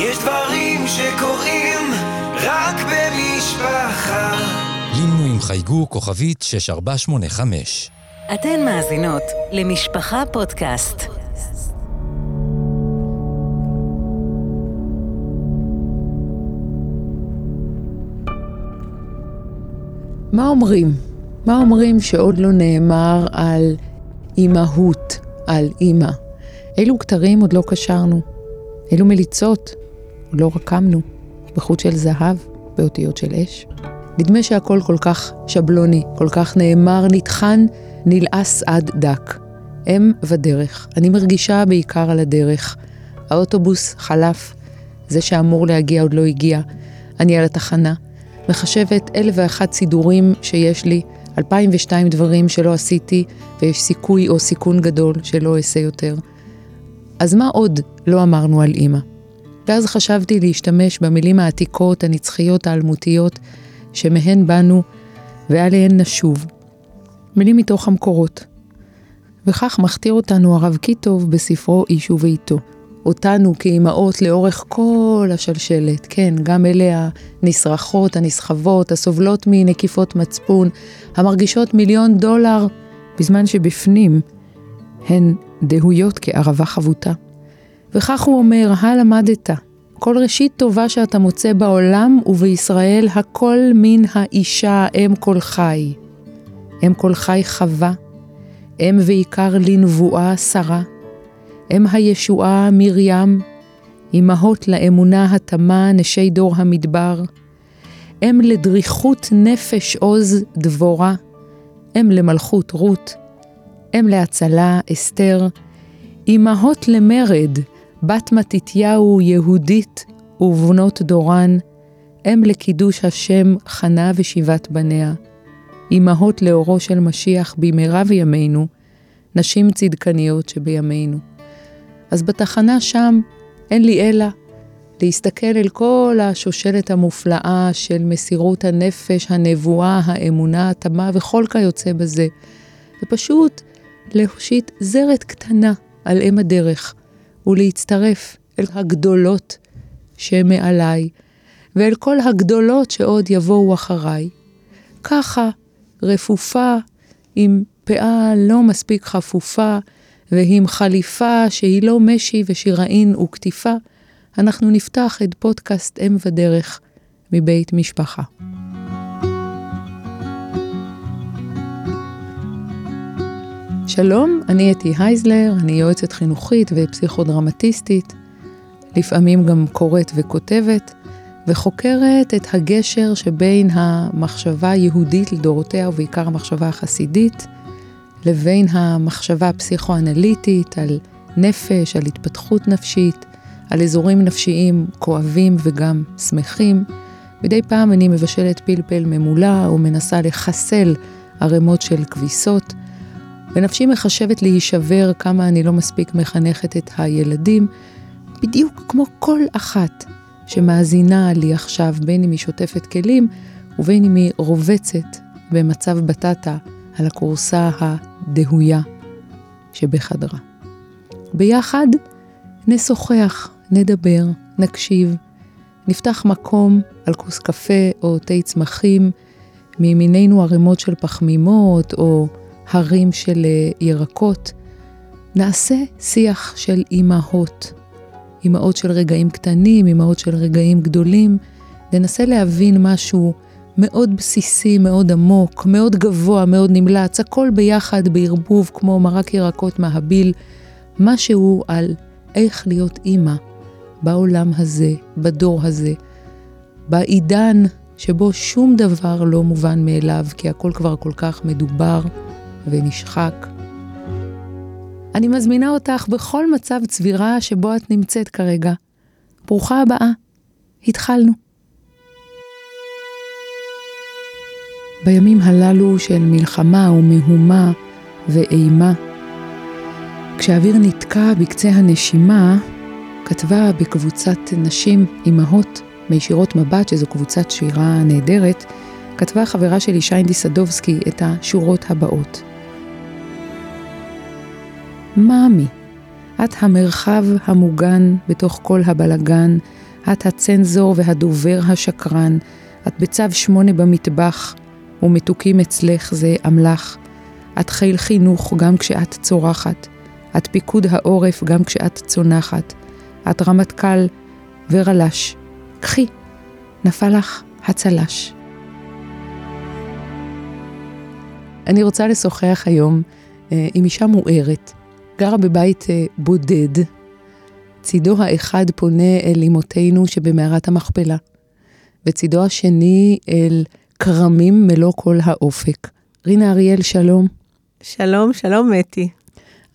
יש דברים שקורים רק במשפחה. לינו עם חייגו כוכבית 6485. אתן מאזינות למשפחה פודקאסט. מה אומרים? מה אומרים שעוד לא נאמר על אימהות, על אימא? אילו כתרים עוד לא קשרנו? אילו מליצות לא רקמנו? בחוט של זהב, באותיות של אש? נדמה שהכל כל כך שבלוני, כל כך נאמר, נטחן, נלעס עד דק. אם ודרך. אני מרגישה בעיקר על הדרך. האוטובוס חלף, זה שאמור להגיע עוד לא הגיע. אני על התחנה, מחשבת אלף ואחת סידורים שיש לי, אלפיים ושתיים דברים שלא עשיתי, ויש סיכוי או סיכון גדול שלא אעשה יותר. אז מה עוד לא אמרנו על אימא? ואז חשבתי להשתמש במילים העתיקות, הנצחיות, האלמותיות, שמהן באנו ועליהן נשוב. מילים מתוך המקורות. וכך מכתיר אותנו הרב קיטוב בספרו איש וביתו. אותנו כאימהות לאורך כל השלשלת, כן, גם אלה הנסרחות, הנסחבות, הסובלות מנקיפות מצפון, המרגישות מיליון דולר, בזמן שבפנים הן דהויות כערבה חבוטה. וכך הוא אומר, הלמדת, כל ראשית טובה שאתה מוצא בעולם ובישראל, הכל מן האישה אם כל חי. אם כל חי חווה, אם ועיקר לנבואה שרה, אם הישועה מרים, אמהות לאמונה התמה נשי דור המדבר, אם לדריכות נפש עוז דבורה, אם למלכות רות, אם להצלה אסתר, אמהות למרד, בת מתתיהו יהודית ובנות דורן, אם לקידוש השם חנה ושיבת בניה, אמהות לאורו של משיח במהרה בימינו, נשים צדקניות שבימינו. אז בתחנה שם אין לי אלא להסתכל אל כל השושלת המופלאה של מסירות הנפש, הנבואה, האמונה, התמה וכל כיוצא בזה, ופשוט להושיט זרת קטנה על אם הדרך, ולהצטרף אל הגדולות שמעליי, ואל כל הגדולות שעוד יבואו אחריי. ככה, רפופה, עם פאה לא מספיק חפופה, ועם חליפה שהיא לא משי ושיראין וקטיפה, אנחנו נפתח את פודקאסט אם ודרך מבית משפחה. שלום, אני אתי הייזלר, אני יועצת חינוכית ופסיכודרמטיסטית, לפעמים גם קוראת וכותבת, וחוקרת את הגשר שבין המחשבה היהודית לדורותיה, ובעיקר המחשבה החסידית, לבין המחשבה הפסיכואנליטית על נפש, על התפתחות נפשית, על אזורים נפשיים כואבים וגם שמחים. מדי פעם אני מבשלת פלפל ממולה או מנסה לחסל ערימות של כביסות, ונפשי מחשבת להישבר כמה אני לא מספיק מחנכת את הילדים, בדיוק כמו כל אחת שמאזינה לי עכשיו, בין אם היא שוטפת כלים ובין אם היא רובצת במצב בטטה על הכורסה הדהויה שבחדרה. ביחד נשוחח, נדבר, נקשיב, נפתח מקום על כוס קפה או תה צמחים, מימיננו ערימות של פחמימות או הרים של אה, ירקות. נעשה שיח של אימהות, אימהות של רגעים קטנים, אימהות של רגעים גדולים. ננסה להבין משהו מאוד בסיסי, מאוד עמוק, מאוד גבוה, מאוד נמלץ, הכל ביחד בערבוב כמו מרק ירקות מהביל, משהו על איך להיות אימא בעולם הזה, בדור הזה, בעידן שבו שום דבר לא מובן מאליו, כי הכל כבר כל כך מדובר ונשחק. אני מזמינה אותך בכל מצב צבירה שבו את נמצאת כרגע. ברוכה הבאה, התחלנו. בימים הללו של מלחמה ומהומה ואימה, כשהאוויר נתקע בקצה הנשימה, כתבה בקבוצת נשים אימהות מישירות מבט, שזו קבוצת שירה נהדרת, כתבה חברה שלי שיינדי סדובסקי את השורות הבאות. מאמי, את המרחב המוגן בתוך כל הבלגן, את הצנזור והדובר השקרן, את בצו שמונה במטבח, ומתוקים אצלך זה אמל"ח. את חיל חינוך גם כשאת צורחת. את פיקוד העורף גם כשאת צונחת. את רמטכ"ל ורל"ש. קחי, נפל לך הצל"ש. אני רוצה לשוחח היום אה, עם אישה מוארת, גרה בבית אה, בודד. צידו האחד פונה אל אמותינו שבמערת המכפלה, וצידו השני אל כרמים מלוא כל האופק. רינה אריאל, שלום. שלום, שלום מתי.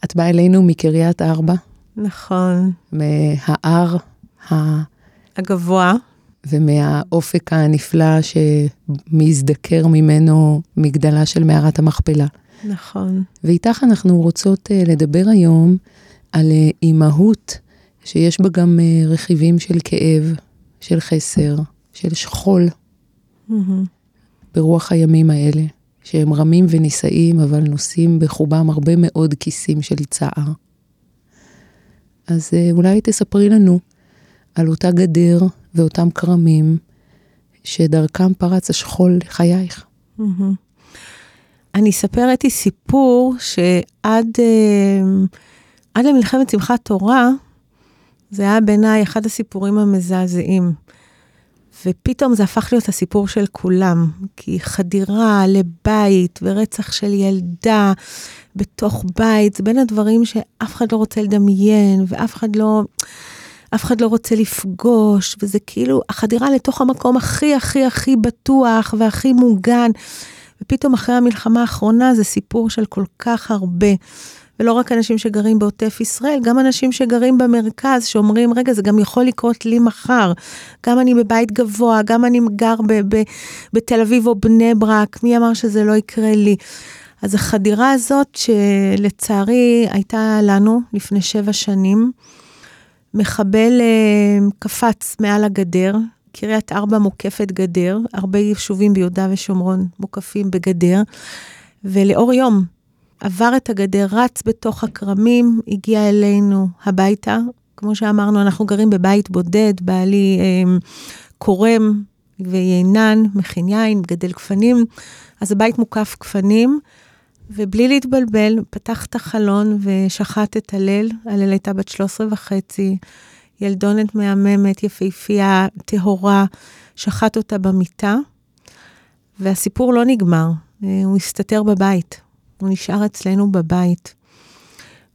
את באה אלינו מקריית ארבע, נכון. מההר ה... הגבוה. ומהאופק הנפלא שמזדקר ממנו מגדלה של מערת המכפלה. נכון. ואיתך אנחנו רוצות uh, לדבר היום על uh, אימהות, שיש בה גם uh, רכיבים של כאב, של חסר, של שכול, מהמם. ברוח הימים האלה, שהם רמים ונישאים, אבל נושאים בחובם הרבה מאוד כיסים של צער. אז uh, אולי תספרי לנו על אותה גדר ואותם כרמים, שדרכם פרץ השכול לחייך. מהמם. אני אספר אתי סיפור שעד אה, עד למלחמת שמחת תורה, זה היה בעיניי אחד הסיפורים המזעזעים. ופתאום זה הפך להיות הסיפור של כולם, כי חדירה לבית ורצח של ילדה בתוך בית, זה בין הדברים שאף אחד לא רוצה לדמיין, ואף אחד לא, אף אחד לא רוצה לפגוש, וזה כאילו החדירה לתוך המקום הכי הכי הכי בטוח והכי מוגן. ופתאום אחרי המלחמה האחרונה זה סיפור של כל כך הרבה. ולא רק אנשים שגרים בעוטף ישראל, גם אנשים שגרים במרכז, שאומרים, רגע, זה גם יכול לקרות לי מחר. גם אני בבית גבוה, גם אני גר בתל אביב או בני ברק, מי אמר שזה לא יקרה לי? אז החדירה הזאת, שלצערי הייתה לנו לפני שבע שנים, מחבל אה, קפץ מעל הגדר, קריית ארבע מוקפת גדר, הרבה יישובים ביהודה ושומרון מוקפים בגדר, ולאור יום עבר את הגדר, רץ בתוך הכרמים, הגיע אלינו הביתה. כמו שאמרנו, אנחנו גרים בבית בודד, בעלי אה, קורם ויינן, מכין יין, מגדל גפנים, אז הבית מוקף גפנים, ובלי להתבלבל, פתח את החלון ושחט את הלל, הלל הייתה בת 13 וחצי, ילדונת מהממת, יפהפייה, טהורה, שחט אותה במיטה, והסיפור לא נגמר, אה, הוא הסתתר בבית, הוא נשאר אצלנו בבית.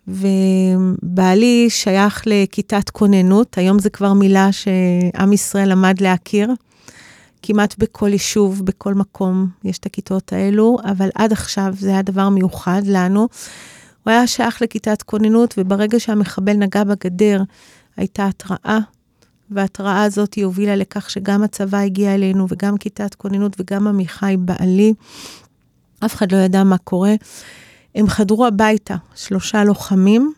ובעלי שייך לכיתת כוננות, היום זה כבר מילה שעם ישראל למד להכיר. כמעט בכל יישוב, בכל מקום, יש את הכיתות האלו, אבל עד עכשיו זה היה דבר מיוחד לנו. הוא היה שייך לכיתת כוננות, וברגע שהמחבל נגע בגדר, הייתה התראה, וההתראה הזאת היא הובילה לכך שגם הצבא הגיע אלינו, וגם כיתת כוננות, וגם עמיחי בעלי. אף אחד לא ידע מה קורה. הם חדרו הביתה, שלושה לוחמים,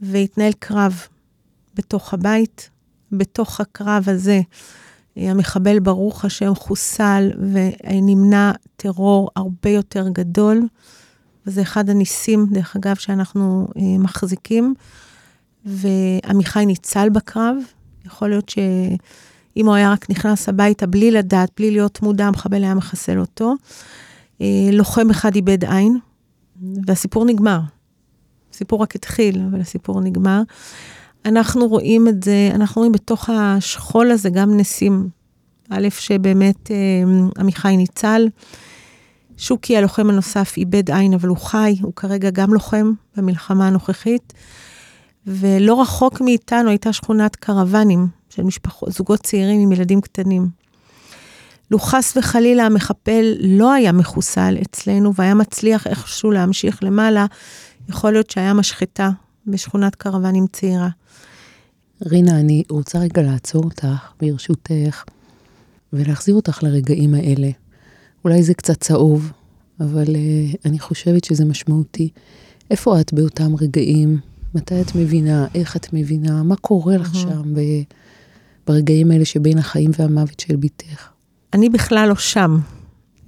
והתנהל קרב בתוך הבית. בתוך הקרב הזה, המחבל, ברוך השם, חוסל ונמנע טרור הרבה יותר גדול. וזה אחד הניסים, דרך אגב, שאנחנו אה, מחזיקים. ועמיחי ניצל בקרב. יכול להיות שאם הוא היה רק נכנס הביתה בלי לדעת, בלי להיות מודע, המחבל היה מחסל אותו. אה, לוחם אחד איבד עין, והסיפור נגמר. הסיפור רק התחיל, אבל הסיפור נגמר. אנחנו רואים את זה, אנחנו רואים בתוך השכול הזה גם ניסים. א', שבאמת אה, עמיחי ניצל. שוקי, הלוחם הנוסף, איבד עין, אבל הוא חי, הוא כרגע גם לוחם במלחמה הנוכחית. ולא רחוק מאיתנו הייתה שכונת קרוונים של משפחות, זוגות צעירים עם ילדים קטנים. לו חס וחלילה המחפל לא היה מחוסל אצלנו והיה מצליח איכשהו להמשיך למעלה, יכול להיות שהיה משחטה בשכונת קרוונים צעירה. רינה, אני רוצה רגע לעצור אותך, ברשותך, ולהחזיר אותך לרגעים האלה. אולי זה קצת צהוב, אבל uh, אני חושבת שזה משמעותי. איפה את באותם רגעים? מתי את מבינה? איך את מבינה? מה קורה לך שם ב, ברגעים האלה שבין החיים והמוות של בתך? אני בכלל לא שם.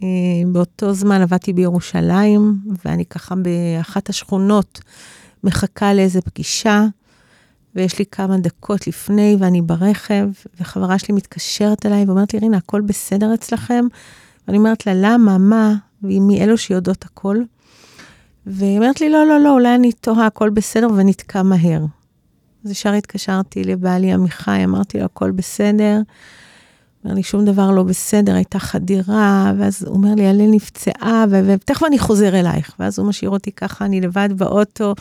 אה, באותו זמן עבדתי בירושלים, ואני ככה באחת השכונות מחכה לאיזה פגישה, ויש לי כמה דקות לפני, ואני ברכב, וחברה שלי מתקשרת אליי ואומרת לי, רינה, הכל בסדר אצלכם? ואני אומרת לה, למה, מה? והיא מאלו שיודעות הכל. והיא אומרת לי, לא, לא, לא, אולי אני טועה, הכל בסדר, ונתקע מהר. אז ישר התקשרתי לבעלי עמיחי, אמרתי לו, הכל בסדר. אומר לי, שום דבר לא בסדר, הייתה חדירה, ואז הוא אומר לי, הלל נפצעה, ותכף אני חוזר אלייך. ואז הוא משאיר אותי ככה, אני לבד באוטו,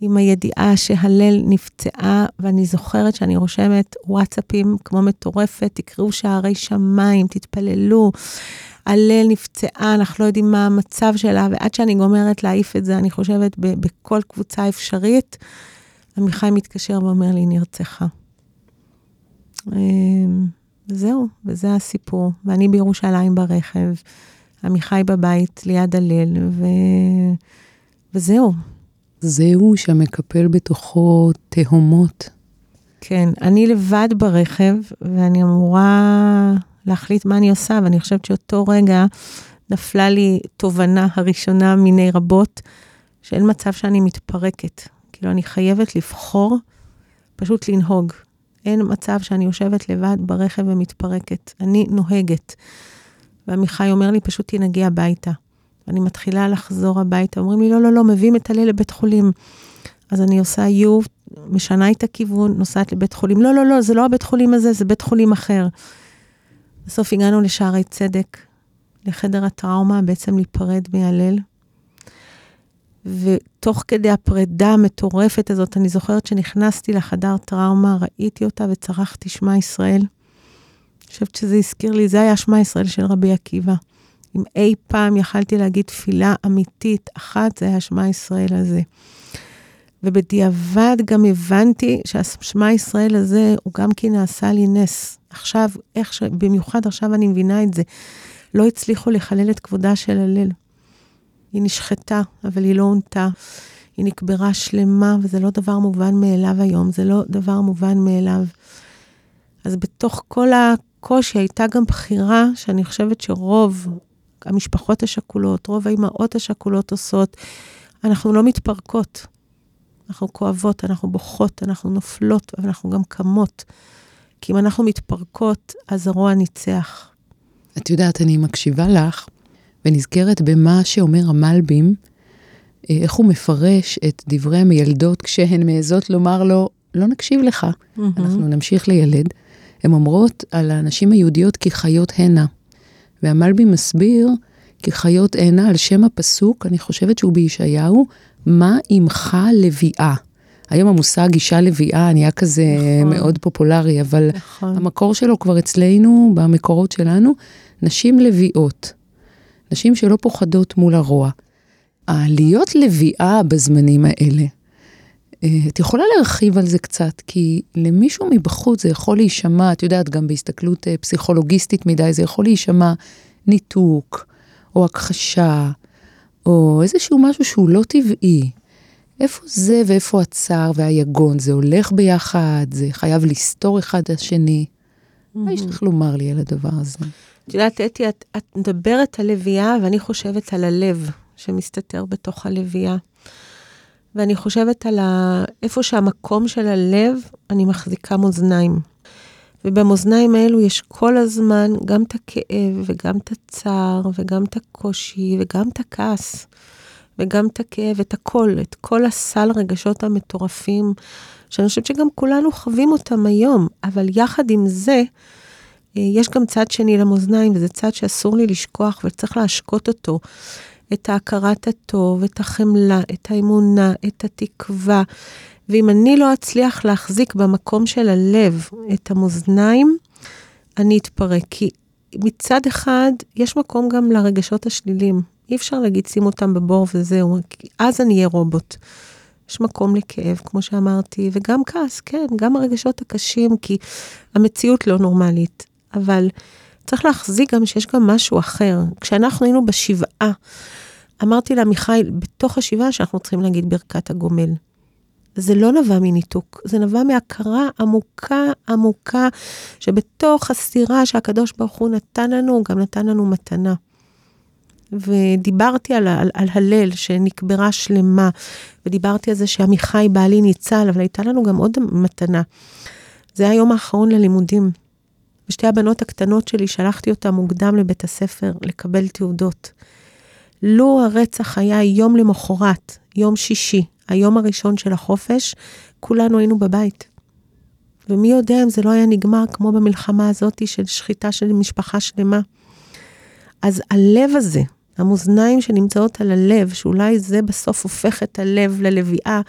עם הידיעה שהלל נפצעה, ואני זוכרת שאני רושמת וואטסאפים כמו מטורפת, תקראו שערי שמיים, תתפללו. הלל נפצעה, אנחנו לא יודעים מה המצב שלה, ועד שאני גומרת להעיף את זה, אני חושבת, בכל קבוצה אפשרית, עמיחי מתקשר ואומר לי, נרצחה. אמ, וזהו, וזה הסיפור. ואני בירושלים ברכב, עמיחי בבית ליד הלל, ו... וזהו. זהו שמקפל בתוכו תהומות. כן, אני לבד ברכב, ואני אמורה להחליט מה אני עושה, ואני חושבת שאותו רגע נפלה לי תובנה הראשונה מיני רבות, שאין מצב שאני מתפרקת. כאילו, אני חייבת לבחור פשוט לנהוג. אין מצב שאני יושבת לבד ברכב ומתפרקת. אני נוהגת. ועמיחי אומר לי, פשוט תנהגי הביתה. אני מתחילה לחזור הביתה, אומרים לי, לא, לא, לא, מביאים את הלל לבית חולים. אז אני עושה יו, משנה את הכיוון, נוסעת לבית חולים. לא, לא, לא, זה לא הבית חולים הזה, זה בית חולים אחר. בסוף הגענו לשערי צדק, לחדר הטראומה, בעצם להיפרד מהלל. ותוך כדי הפרידה המטורפת הזאת, אני זוכרת שנכנסתי לחדר טראומה, ראיתי אותה וצרחתי שמע ישראל. אני חושבת שזה הזכיר לי, זה היה שמע ישראל של רבי עקיבא. אם אי פעם יכלתי להגיד תפילה אמיתית אחת, זה היה שמע ישראל הזה. ובדיעבד גם הבנתי שהשמע ישראל הזה, הוא גם כי נעשה לי נס. עכשיו, איך ש... במיוחד עכשיו אני מבינה את זה. לא הצליחו לחלל את כבודה של הלל. היא נשחטה, אבל היא לא עונתה. היא נקברה שלמה, וזה לא דבר מובן מאליו היום, זה לא דבר מובן מאליו. אז בתוך כל הקושי הייתה גם בחירה שאני חושבת שרוב המשפחות השכולות, רוב האימהות השכולות עושות, אנחנו לא מתפרקות. אנחנו כואבות, אנחנו בוכות, אנחנו נופלות, אבל אנחנו גם קמות. כי אם אנחנו מתפרקות, אז הרוע ניצח. את יודעת, אני מקשיבה לך, ונזכרת במה שאומר המלבים, אה, איך הוא מפרש את דברי המילדות כשהן מעזות לומר לו, לא נקשיב לך, mm-hmm. אנחנו נמשיך לילד. הן אומרות על הנשים היהודיות כי חיות הנה. והמלבי מסביר כי חיות הנה על שם הפסוק, אני חושבת שהוא בישעיהו, מה עמך לביאה. היום המושג אישה לביאה נהיה כזה נכון. מאוד פופולרי, אבל נכון. המקור שלו כבר אצלנו, במקורות שלנו, נשים לביאות. נשים שלא פוחדות מול הרוע. להיות לביאה בזמנים האלה, אה, את יכולה להרחיב על זה קצת, כי למישהו מבחוץ זה יכול להישמע, את יודעת, גם בהסתכלות אה, פסיכולוגיסטית מדי, זה יכול להישמע ניתוק, או הכחשה, או איזשהו משהו שהוא לא טבעי. איפה זה ואיפה הצער והיגון? זה הולך ביחד? זה חייב לסתור אחד את השני? מה יש לך לומר לי על הדבר הזה? את יודעת, אתי, את, את מדברת על לביאה, ואני חושבת על הלב שמסתתר בתוך הלביאה. ואני חושבת על ה... איפה שהמקום של הלב, אני מחזיקה מאזניים. ובמאזניים האלו יש כל הזמן גם את הכאב, וגם את הצער, וגם את הקושי, וגם את הכעס, וגם את הכאב, את הכל, את כל הסל רגשות המטורפים, שאני חושבת שגם כולנו חווים אותם היום, אבל יחד עם זה, אה, יש גם צד שני למאזניים, וזה צד שאסור לי לשכוח וצריך להשקות אותו. את ההכרת הטוב, את החמלה, את האמונה, את התקווה. ואם אני לא אצליח להחזיק במקום של הלב את המאזניים, אני אתפרק. כי מצד אחד, יש מקום גם לרגשות השלילים. אי אפשר להגיד, שים אותם בבור וזהו, כי אז אני אהיה רובוט. יש מקום לכאב, כמו שאמרתי, וגם כעס, כן, גם הרגשות הקשים, כי המציאות לא נורמלית. אבל צריך להחזיק גם שיש גם משהו אחר. כשאנחנו היינו בשבעה, אמרתי לעמיחי, בתוך השבעה שאנחנו צריכים להגיד ברכת הגומל. זה לא נבע מניתוק, זה נבע מהכרה עמוקה עמוקה, שבתוך הסתירה שהקדוש ברוך הוא נתן לנו, הוא גם נתן לנו מתנה. ודיברתי על, על, על הלל שנקברה שלמה, ודיברתי על זה שעמיחי בעלי ניצל, אבל הייתה לנו גם עוד מתנה. זה היום האחרון ללימודים. ושתי הבנות הקטנות שלי, שלחתי אותן מוקדם לבית הספר לקבל תעודות. לו הרצח היה יום למחרת, יום שישי, היום הראשון של החופש, כולנו היינו בבית. ומי יודע אם זה לא היה נגמר כמו במלחמה הזאת של שחיטה של משפחה שלמה. אז הלב הזה, המאזניים שנמצאות על הלב, שאולי זה בסוף הופך את הלב ללוויה,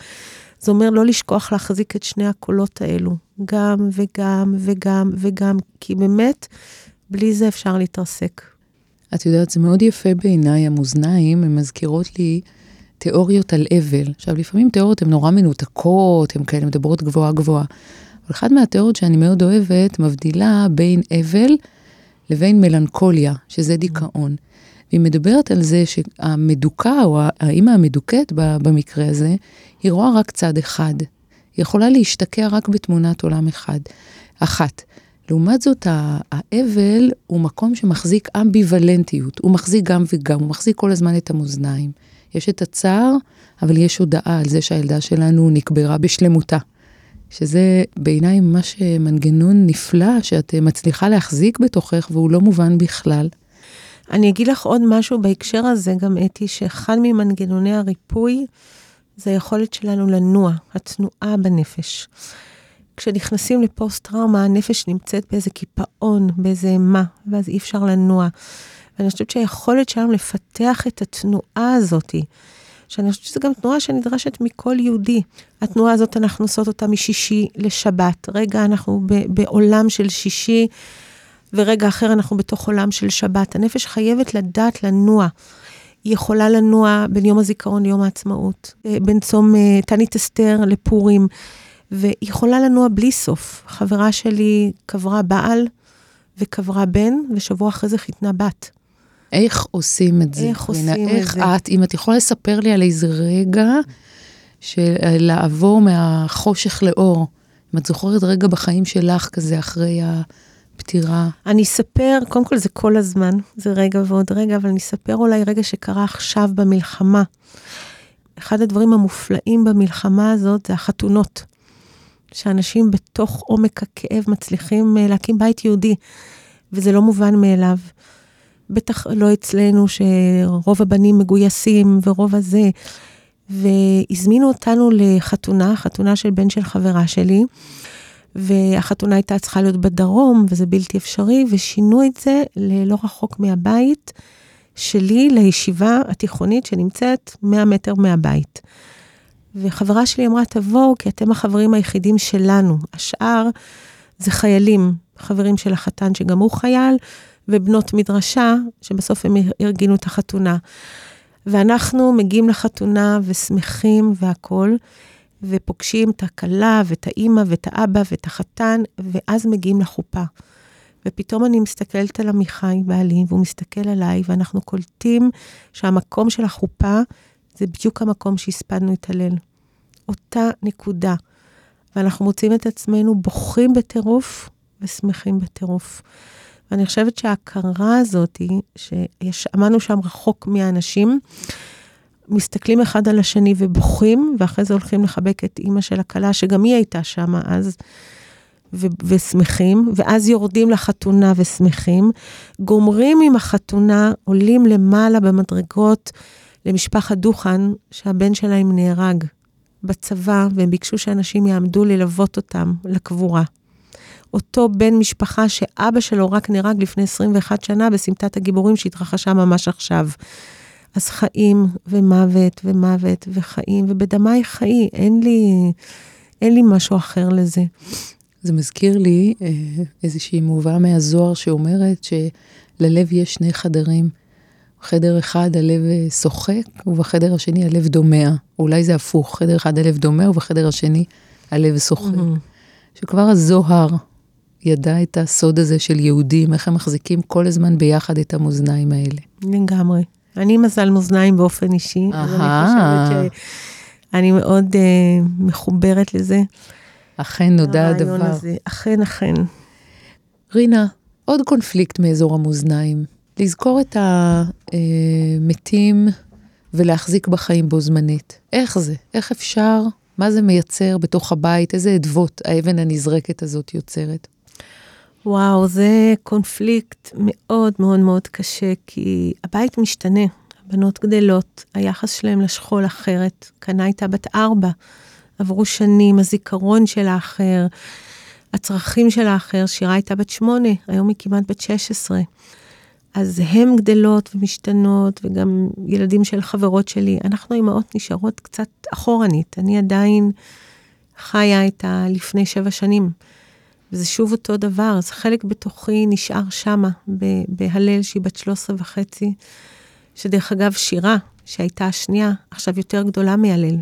זה אומר לא לשכוח להחזיק את שני הקולות האלו, גם וגם וגם וגם, כי באמת, בלי זה אפשר להתרסק. את יודעת, זה מאוד יפה בעיניי, המאזניים, הן מזכירות לי תיאוריות על אבל. עכשיו, לפעמים תיאוריות הן נורא מנותקות, הן כאלה מדברות גבוהה גבוהה. אבל אחת מהתיאוריות שאני מאוד אוהבת, מבדילה בין אבל לבין מלנכוליה, שזה דיכאון. והיא מדברת על זה שהמדוכא, או האימא המדוכאת במקרה הזה, היא רואה רק צד אחד. היא יכולה להשתקע רק בתמונת עולם אחד, אחת. לעומת זאת, האבל הוא מקום שמחזיק אמביוולנטיות, הוא מחזיק גם וגם, הוא מחזיק כל הזמן את המאזניים. יש את הצער, אבל יש הודעה על זה שהילדה שלנו נקברה בשלמותה. שזה בעיניי ממש מנגנון נפלא שאת מצליחה להחזיק בתוכך והוא לא מובן בכלל. אני אגיד לך עוד משהו בהקשר הזה, גם אתי, שאחד ממנגנוני הריפוי זה היכולת שלנו לנוע, התנועה בנפש. כשנכנסים לפוסט-טראומה, הנפש נמצאת באיזה קיפאון, באיזה אימה, ואז אי אפשר לנוע. ואני חושבת שהיכולת שלנו לפתח את התנועה הזאתי, שאני חושבת שזו גם תנועה שנדרשת מכל יהודי. התנועה הזאת, אנחנו עושות אותה משישי לשבת. רגע, אנחנו בעולם של שישי, ורגע אחר אנחנו בתוך עולם של שבת. הנפש חייבת לדעת לנוע. היא יכולה לנוע בין יום הזיכרון ליום העצמאות, אה, בין צום אה, תענית אסתר לפורים, והיא יכולה לנוע בלי סוף. חברה שלי קברה בעל וקברה בן, ושבוע אחרי זה חיתנה בת. איך עושים את זה? איך עושים את איך זה? את, אם את יכולה לספר לי על איזה רגע של לעבור מהחושך לאור, אם את זוכרת רגע בחיים שלך כזה אחרי הפטירה. אני אספר, קודם כל זה כל הזמן, זה רגע ועוד רגע, אבל אני אספר אולי רגע שקרה עכשיו במלחמה. אחד הדברים המופלאים במלחמה הזאת זה החתונות. שאנשים בתוך עומק הכאב מצליחים אה, להקים בית יהודי, וזה לא מובן מאליו. בטח לא אצלנו, שרוב הבנים מגויסים ורוב הזה. והזמינו אותנו לחתונה, חתונה של בן של חברה שלי, והחתונה הייתה צריכה להיות בדרום, וזה בלתי אפשרי, ושינו את זה ללא רחוק מהבית שלי, לישיבה התיכונית שנמצאת 100 מטר מהבית. וחברה שלי אמרה, תבואו, כי אתם החברים היחידים שלנו. השאר זה חיילים, חברים של החתן שגם הוא חייל, ובנות מדרשה, שבסוף הם ארגנו את החתונה. ואנחנו מגיעים לחתונה ושמחים והכול, ופוגשים את הכלה ואת האימא ואת האבא ואת החתן, ואז מגיעים לחופה. ופתאום אני מסתכלת על עמיחי, בעלי, והוא מסתכל עליי, ואנחנו קולטים שהמקום של החופה זה בדיוק המקום שהספדנו את הלל. אותה נקודה. ואנחנו מוצאים את עצמנו בוכים בטירוף ושמחים בטירוף. ואני חושבת שההכרה הזאת, שעמדנו שם רחוק מהאנשים, מסתכלים אחד על השני ובוכים, ואחרי זה הולכים לחבק את אימא של הכלה, שגם היא הייתה שם אז, ו- ושמחים, ואז יורדים לחתונה ושמחים, גומרים עם החתונה, עולים למעלה במדרגות למשפחת דוכן, שהבן שלהם נהרג בצבא, והם ביקשו שאנשים יעמדו ללוות אותם לקבורה. אותו בן משפחה שאבא שלו רק נהרג לפני 21 שנה בסמטת הגיבורים שהתרחשה ממש עכשיו. אז חיים ומוות ומוות וחיים, ובדמי חיי, אין לי, אין לי משהו אחר לזה. זה מזכיר לי אה, איזושהי מובאה מהזוהר שאומרת שללב יש שני חדרים. חדר אחד הלב שוחק, ובחדר השני הלב דומע. אולי זה הפוך, חדר אחד הלב דומע, ובחדר השני הלב שוחק. Mm-hmm. שכבר הזוהר ידע את הסוד הזה של יהודים, איך הם מחזיקים כל הזמן ביחד את המאזניים האלה. לגמרי. אני מזל מאזניים באופן אישי, אז אני חושבת שאני מאוד uh, מחוברת לזה. אכן נודע הדבר. הזה. אכן, אכן. רינה, עוד קונפליקט מאזור המאזניים. לזכור את המתים ולהחזיק בחיים בו זמנית. איך זה? איך אפשר? מה זה מייצר בתוך הבית? איזה אדוות האבן הנזרקת הזאת יוצרת? וואו, זה קונפליקט מאוד מאוד מאוד קשה, כי הבית משתנה, הבנות גדלות, היחס שלהם לשכול אחרת. קנה הייתה בת ארבע, עברו שנים, הזיכרון של האחר, הצרכים של האחר, שירה הייתה בת שמונה, היום היא כמעט בת 16. אז הן גדלות ומשתנות, וגם ילדים של חברות שלי. אנחנו אימהות נשארות קצת אחורנית. אני עדיין חיה את הלפני שבע שנים. וזה שוב אותו דבר, אז חלק בתוכי נשאר שמה, בהלל שהיא בת 13 וחצי, שדרך אגב, שירה, שהייתה השנייה, עכשיו יותר גדולה מהלל.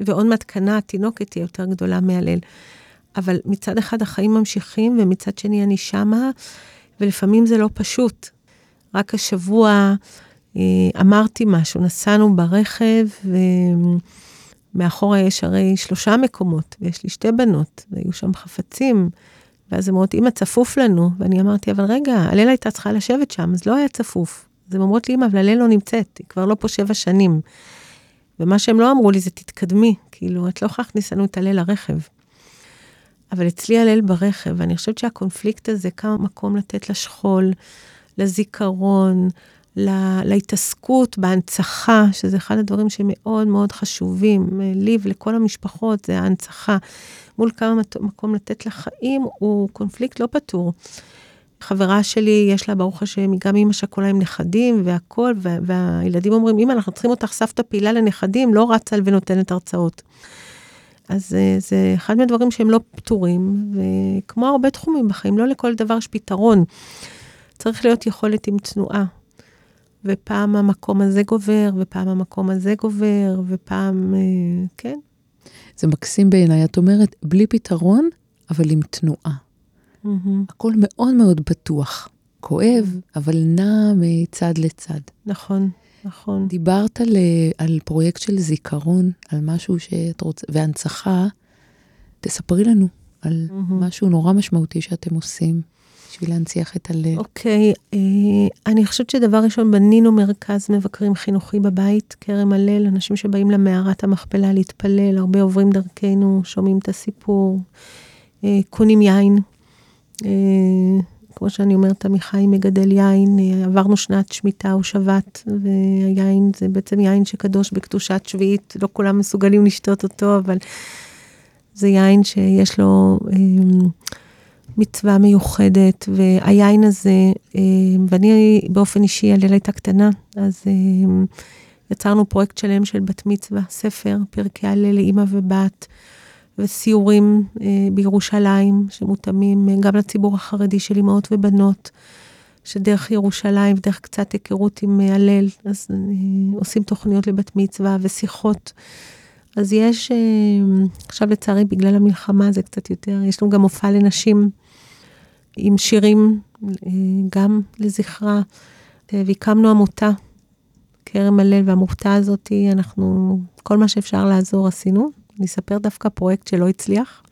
ועוד מעט קנה התינוקת תהיה יותר גדולה מהלל. אבל מצד אחד החיים ממשיכים, ומצד שני אני שמה, ולפעמים זה לא פשוט. רק השבוע אה, אמרתי משהו, נסענו ברכב, ומאחורה יש הרי שלושה מקומות, ויש לי שתי בנות, והיו שם חפצים, ואז הן אומרות, אמא, צפוף לנו. ואני אמרתי, אבל רגע, הלל הייתה צריכה לשבת שם, אז לא היה צפוף. אז הן אומרות לי, אמא, אבל הלל לא נמצאת, היא כבר לא פה שבע שנים. ומה שהם לא אמרו לי זה, תתקדמי, כאילו, את לא יכולה להכניס לנו את הלל לרכב. אבל אצלי הלל ברכב, ואני חושבת שהקונפליקט הזה, כמה מקום לתת לשכול, לזיכרון, לה, להתעסקות, בהנצחה, שזה אחד הדברים שמאוד מאוד חשובים לי ולכל המשפחות, זה ההנצחה. מול כמה מקום לתת לחיים, הוא קונפליקט לא פתור. חברה שלי, יש לה, ברוך השם, היא גם אימא שכולה עם נכדים והכול, והילדים אומרים, אמא, אנחנו צריכים אותך סבתא פעילה לנכדים, לא רצה ונותנת הרצאות. אז אה, זה אחד מהדברים שהם לא פתורים, וכמו הרבה תחומים בחיים, לא לכל דבר יש פתרון. צריך להיות יכולת עם תנועה. ופעם המקום הזה גובר, ופעם המקום הזה גובר, ופעם, אה, כן. זה מקסים בעיניי. את אומרת, בלי פתרון, אבל עם תנועה. Mm-hmm. הכל מאוד מאוד פתוח. כואב. אבל נע מצד לצד. נכון. נכון. דיברת על, על פרויקט של זיכרון, על משהו שאת רוצה, והנצחה. תספרי לנו על mm-hmm. משהו נורא משמעותי שאתם עושים בשביל להנציח את הלב. אוקיי, okay, אה, אני חושבת שדבר ראשון, בנינו מרכז מבקרים חינוכי בבית, כרם הלל, אנשים שבאים למערת המכפלה להתפלל, הרבה עוברים דרכנו, שומעים את הסיפור, אה, קונים יין. אה, כמו שאני אומרת, עמיחי מגדל יין, עברנו שנת שמיטה או שבת, והיין זה בעצם יין שקדוש בקדושת שביעית, לא כולם מסוגלים לשתות אותו, אבל זה יין שיש לו אה, מצווה מיוחדת, והיין הזה, אה, ואני באופן אישי, הלילה הייתה קטנה, אז אה, יצרנו פרויקט שלם של בת מצווה, ספר, פרקי הלל לאימא ובת. וסיורים אה, בירושלים שמותאמים גם לציבור החרדי של אמהות ובנות, שדרך ירושלים, דרך קצת היכרות עם הלל, אז עושים תוכניות לבת מצווה ושיחות. אז יש, עכשיו לצערי בגלל המלחמה זה קצת יותר, יש לנו גם מופע לנשים עם שירים, אה, גם לזכרה, אה, והקמנו עמותה, כרם הלל, והעמותה הזאת, אנחנו, כל מה שאפשר לעזור עשינו. אני אספר דווקא פרויקט שלא הצליח.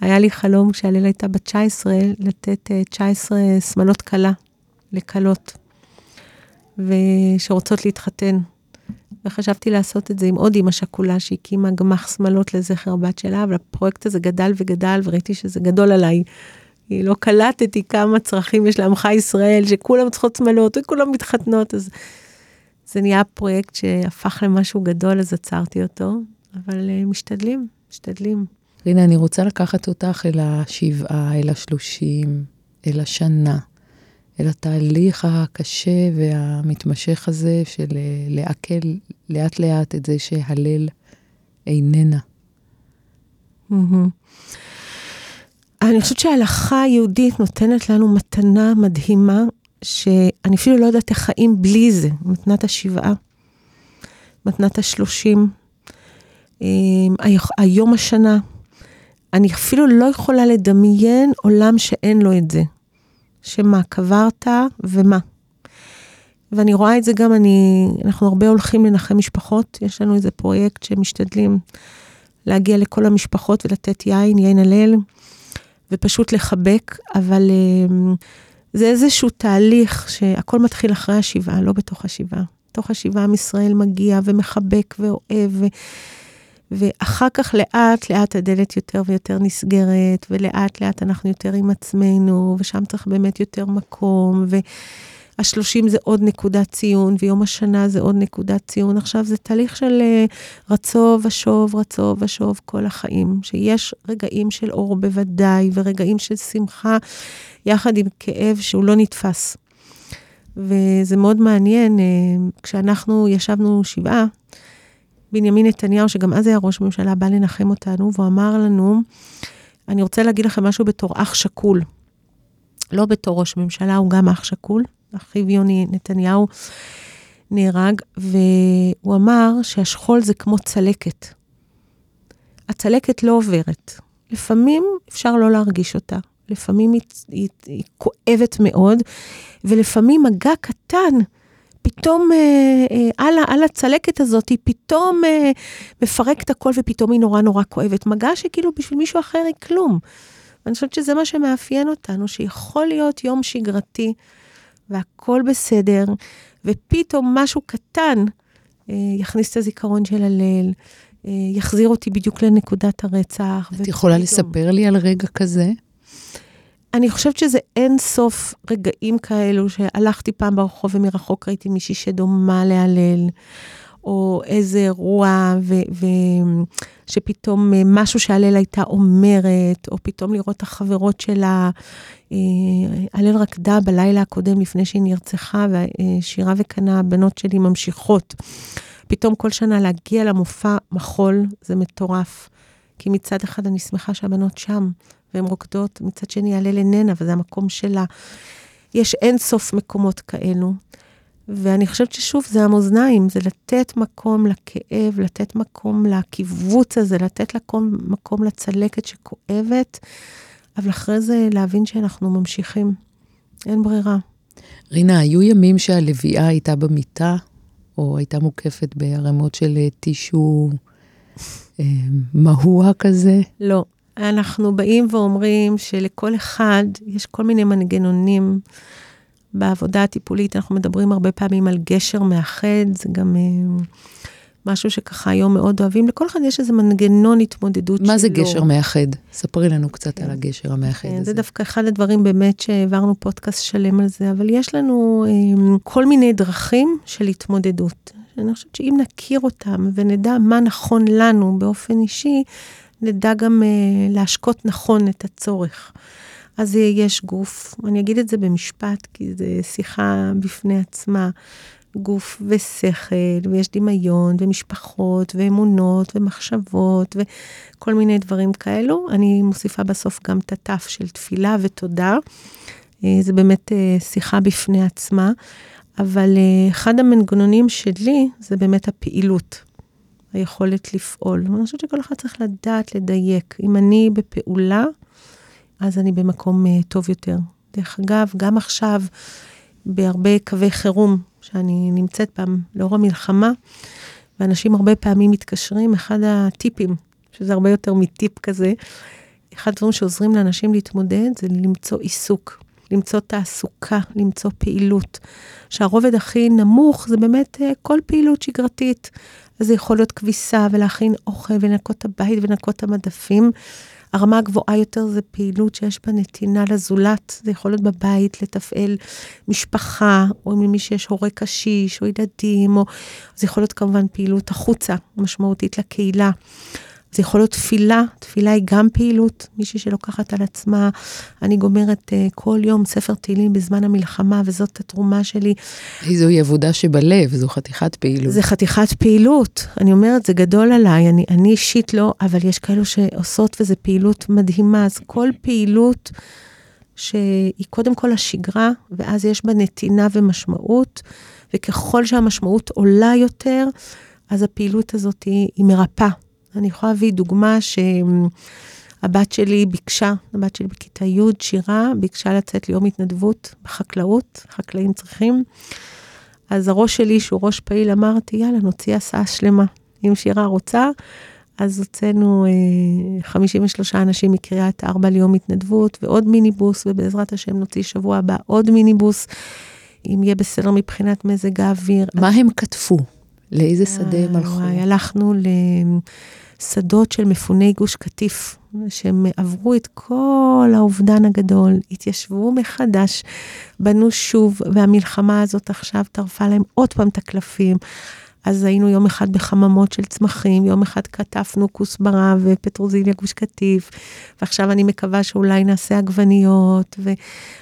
היה לי חלום כשהלילה הייתה בת 19, לתת 19 אה, שמלות כלה לכלות, ושרוצות להתחתן. וחשבתי לעשות את זה עם עוד אימא שכולה שהקימה גמח שמלות לזכר הבת שלה, אבל הפרויקט הזה גדל וגדל, וראיתי שזה גדול עליי. לא קלטתי כמה צרכים יש לעמך ישראל, שכולם צריכות שמלות וכולם מתחתנות, אז זה נהיה פרויקט שהפך למשהו גדול, אז עצרתי אותו, אבל uh, משתדלים, משתדלים. רינה, אני רוצה לקחת אותך אל השבעה, אל השלושים, אל השנה, אל התהליך הקשה והמתמשך הזה של אה, לעכל לאט-לאט את זה שהלל איננה. אני חושבת שההלכה היהודית נותנת לנו מתנה מדהימה, שאני אפילו לא יודעת איך חיים בלי זה, מתנת השבעה, מתנת השלושים, אמ, היום השנה, אני אפילו לא יכולה לדמיין עולם שאין לו את זה. שמה, קברת ומה. ואני רואה את זה גם, אני, אנחנו הרבה הולכים לנחם משפחות, יש לנו איזה פרויקט שמשתדלים להגיע לכל המשפחות ולתת יין, יין הלל, ופשוט לחבק, אבל אמ, זה איזשהו תהליך שהכל מתחיל אחרי השבעה, לא בתוך השבעה. בתוך השבעה עם ישראל מגיע ומחבק ואוהב, ו... ואחר כך לאט לאט הדלת יותר ויותר נסגרת, ולאט לאט אנחנו יותר עם עצמנו, ושם צריך באמת יותר מקום, והשלושים זה עוד נקודת ציון, ויום השנה זה עוד נקודת ציון. עכשיו זה תהליך של אה, רצו ושוב, רצו ושוב כל החיים, שיש רגעים של אור בוודאי, ורגעים של שמחה, יחד עם כאב שהוא לא נתפס. וזה מאוד מעניין, אה, כשאנחנו ישבנו שבעה, בנימין נתניהו, שגם אז היה ראש ממשלה, בא לנחם אותנו, והוא אמר לנו, אני רוצה להגיד לכם משהו בתור אח שכול. לא בתור ראש ממשלה, הוא גם אח שכול. אחיו יוני נתניהו נהרג, והוא אמר שהשכול זה כמו צלקת. הצלקת לא עוברת. לפעמים אפשר לא להרגיש אותה, לפעמים היא, היא, היא כואבת מאוד, ולפעמים מגע קטן פתאום אה, אה, על, על הצלקת הזאת, היא פתאום אה, מפרקת הכל ופתאום היא נורא נורא כואבת. מגע שכאילו בשביל מישהו אחר היא כלום. ואני חושבת שזה מה שמאפיין אותנו, שיכול להיות יום שגרתי והכל בסדר, ופתאום משהו קטן אה, יכניס את הזיכרון של הליל, אה, יחזיר אותי בדיוק לנקודת הרצח. את יכולה לספר לי על רגע כזה? אני חושבת שזה אין סוף רגעים כאלו שהלכתי פעם ברחוב ומרחוק ראיתי מישהי שדומה להלל, או איזה אירוע, שפתאום אה, משהו שהלל הייתה אומרת, או פתאום לראות את החברות שלה. אה, הלל רקדה בלילה הקודם לפני שהיא נרצחה, ושירה וקנה, הבנות שלי ממשיכות. פתאום כל שנה להגיע למופע מחול, זה מטורף. כי מצד אחד אני שמחה שהבנות שם, והן רוקדות, מצד שני הלל איננה, וזה המקום שלה. יש אין סוף מקומות כאלו. ואני חושבת ששוב, זה המאזניים, זה לתת מקום לכאב, לתת מקום לקיבוץ הזה, לתת מקום, מקום לצלקת שכואבת, אבל אחרי זה להבין שאנחנו ממשיכים. אין ברירה. רינה, היו ימים שהלוויה הייתה במיטה, או הייתה מוקפת בערימות של טישו אה, מהוע כזה? לא. אנחנו באים ואומרים שלכל אחד יש כל מיני מנגנונים. בעבודה הטיפולית אנחנו מדברים הרבה פעמים על גשר מאחד, זה גם uh, משהו שככה היום מאוד אוהבים. לכל אחד יש איזה מנגנון התמודדות שלו. מה זה גשר מאחד? ספרי לנו קצת כן. על הגשר המאחד כן, הזה. זה דווקא אחד הדברים באמת שהעברנו פודקאסט שלם על זה, אבל יש לנו um, כל מיני דרכים של התמודדות. אני חושבת שאם נכיר אותם ונדע מה נכון לנו באופן אישי, נדע גם uh, להשקות נכון את הצורך. אז יש גוף, אני אגיד את זה במשפט, כי זו שיחה בפני עצמה, גוף ושכל, ויש דמיון, ומשפחות, ואמונות, ומחשבות, וכל מיני דברים כאלו. אני מוסיפה בסוף גם את התף של תפילה ותודה. אה, זה באמת אה, שיחה בפני עצמה, אבל אחד המנגנונים שלי זה באמת הפעילות. היכולת לפעול. ואני חושבת שכל אחד צריך לדעת לדייק. אם אני בפעולה, אז אני במקום uh, טוב יותר. דרך אגב, גם עכשיו, בהרבה קווי חירום שאני נמצאת בהם לאור המלחמה, ואנשים הרבה פעמים מתקשרים, אחד הטיפים, שזה הרבה יותר מטיפ כזה, אחד הדברים שעוזרים לאנשים להתמודד זה למצוא עיסוק, למצוא תעסוקה, למצוא פעילות. שהרובד הכי נמוך זה באמת uh, כל פעילות שגרתית. אז זה יכול להיות כביסה ולהכין אוכל ולנקות את הבית ולנקות את המדפים. הרמה הגבוהה יותר זה פעילות שיש בה נתינה לזולת, זה יכול להיות בבית, לתפעל משפחה, או למי שיש הורה קשיש, או ילדים, או... זה יכול להיות כמובן פעילות החוצה, משמעותית לקהילה. זה יכול להיות תפילה, תפילה היא גם פעילות, מישהי שלוקחת על עצמה, אני גומרת uh, כל יום ספר תהילים בזמן המלחמה, וזאת התרומה שלי. זוהי עבודה שבלב, זו חתיכת פעילות. זה חתיכת פעילות, אני אומרת, זה גדול עליי, אני, אני אישית לא, אבל יש כאלו שעושות, וזו פעילות מדהימה, אז כל פעילות שהיא קודם כל השגרה, ואז יש בה נתינה ומשמעות, וככל שהמשמעות עולה יותר, אז הפעילות הזאת היא, היא מרפאה. אני יכולה להביא דוגמה שהבת שלי ביקשה, הבת שלי בכיתה י', שירה, ביקשה לצאת ליום התנדבות בחקלאות, חקלאים צריכים. אז הראש שלי, שהוא ראש פעיל, אמרתי, יאללה, נוציא הסעה שלמה. אם שירה רוצה, אז הוצאנו אה, 53 אנשים מקריית ארבע ליום התנדבות ועוד מיניבוס, ובעזרת השם נוציא שבוע הבא עוד מיניבוס, אם יהיה בסדר מבחינת מזג האוויר. מה הם כתבו? לאיזה שדה הם הלכו? הלכנו לשדות של מפוני גוש קטיף, שהם עברו את כל האובדן הגדול, התיישבו מחדש, בנו שוב, והמלחמה הזאת עכשיו טרפה להם עוד פעם את הקלפים. אז היינו יום אחד בחממות של צמחים, יום אחד כתפנו כוסברה ופטרוזיליה גוש קטיף, ועכשיו אני מקווה שאולי נעשה עגבניות. ו...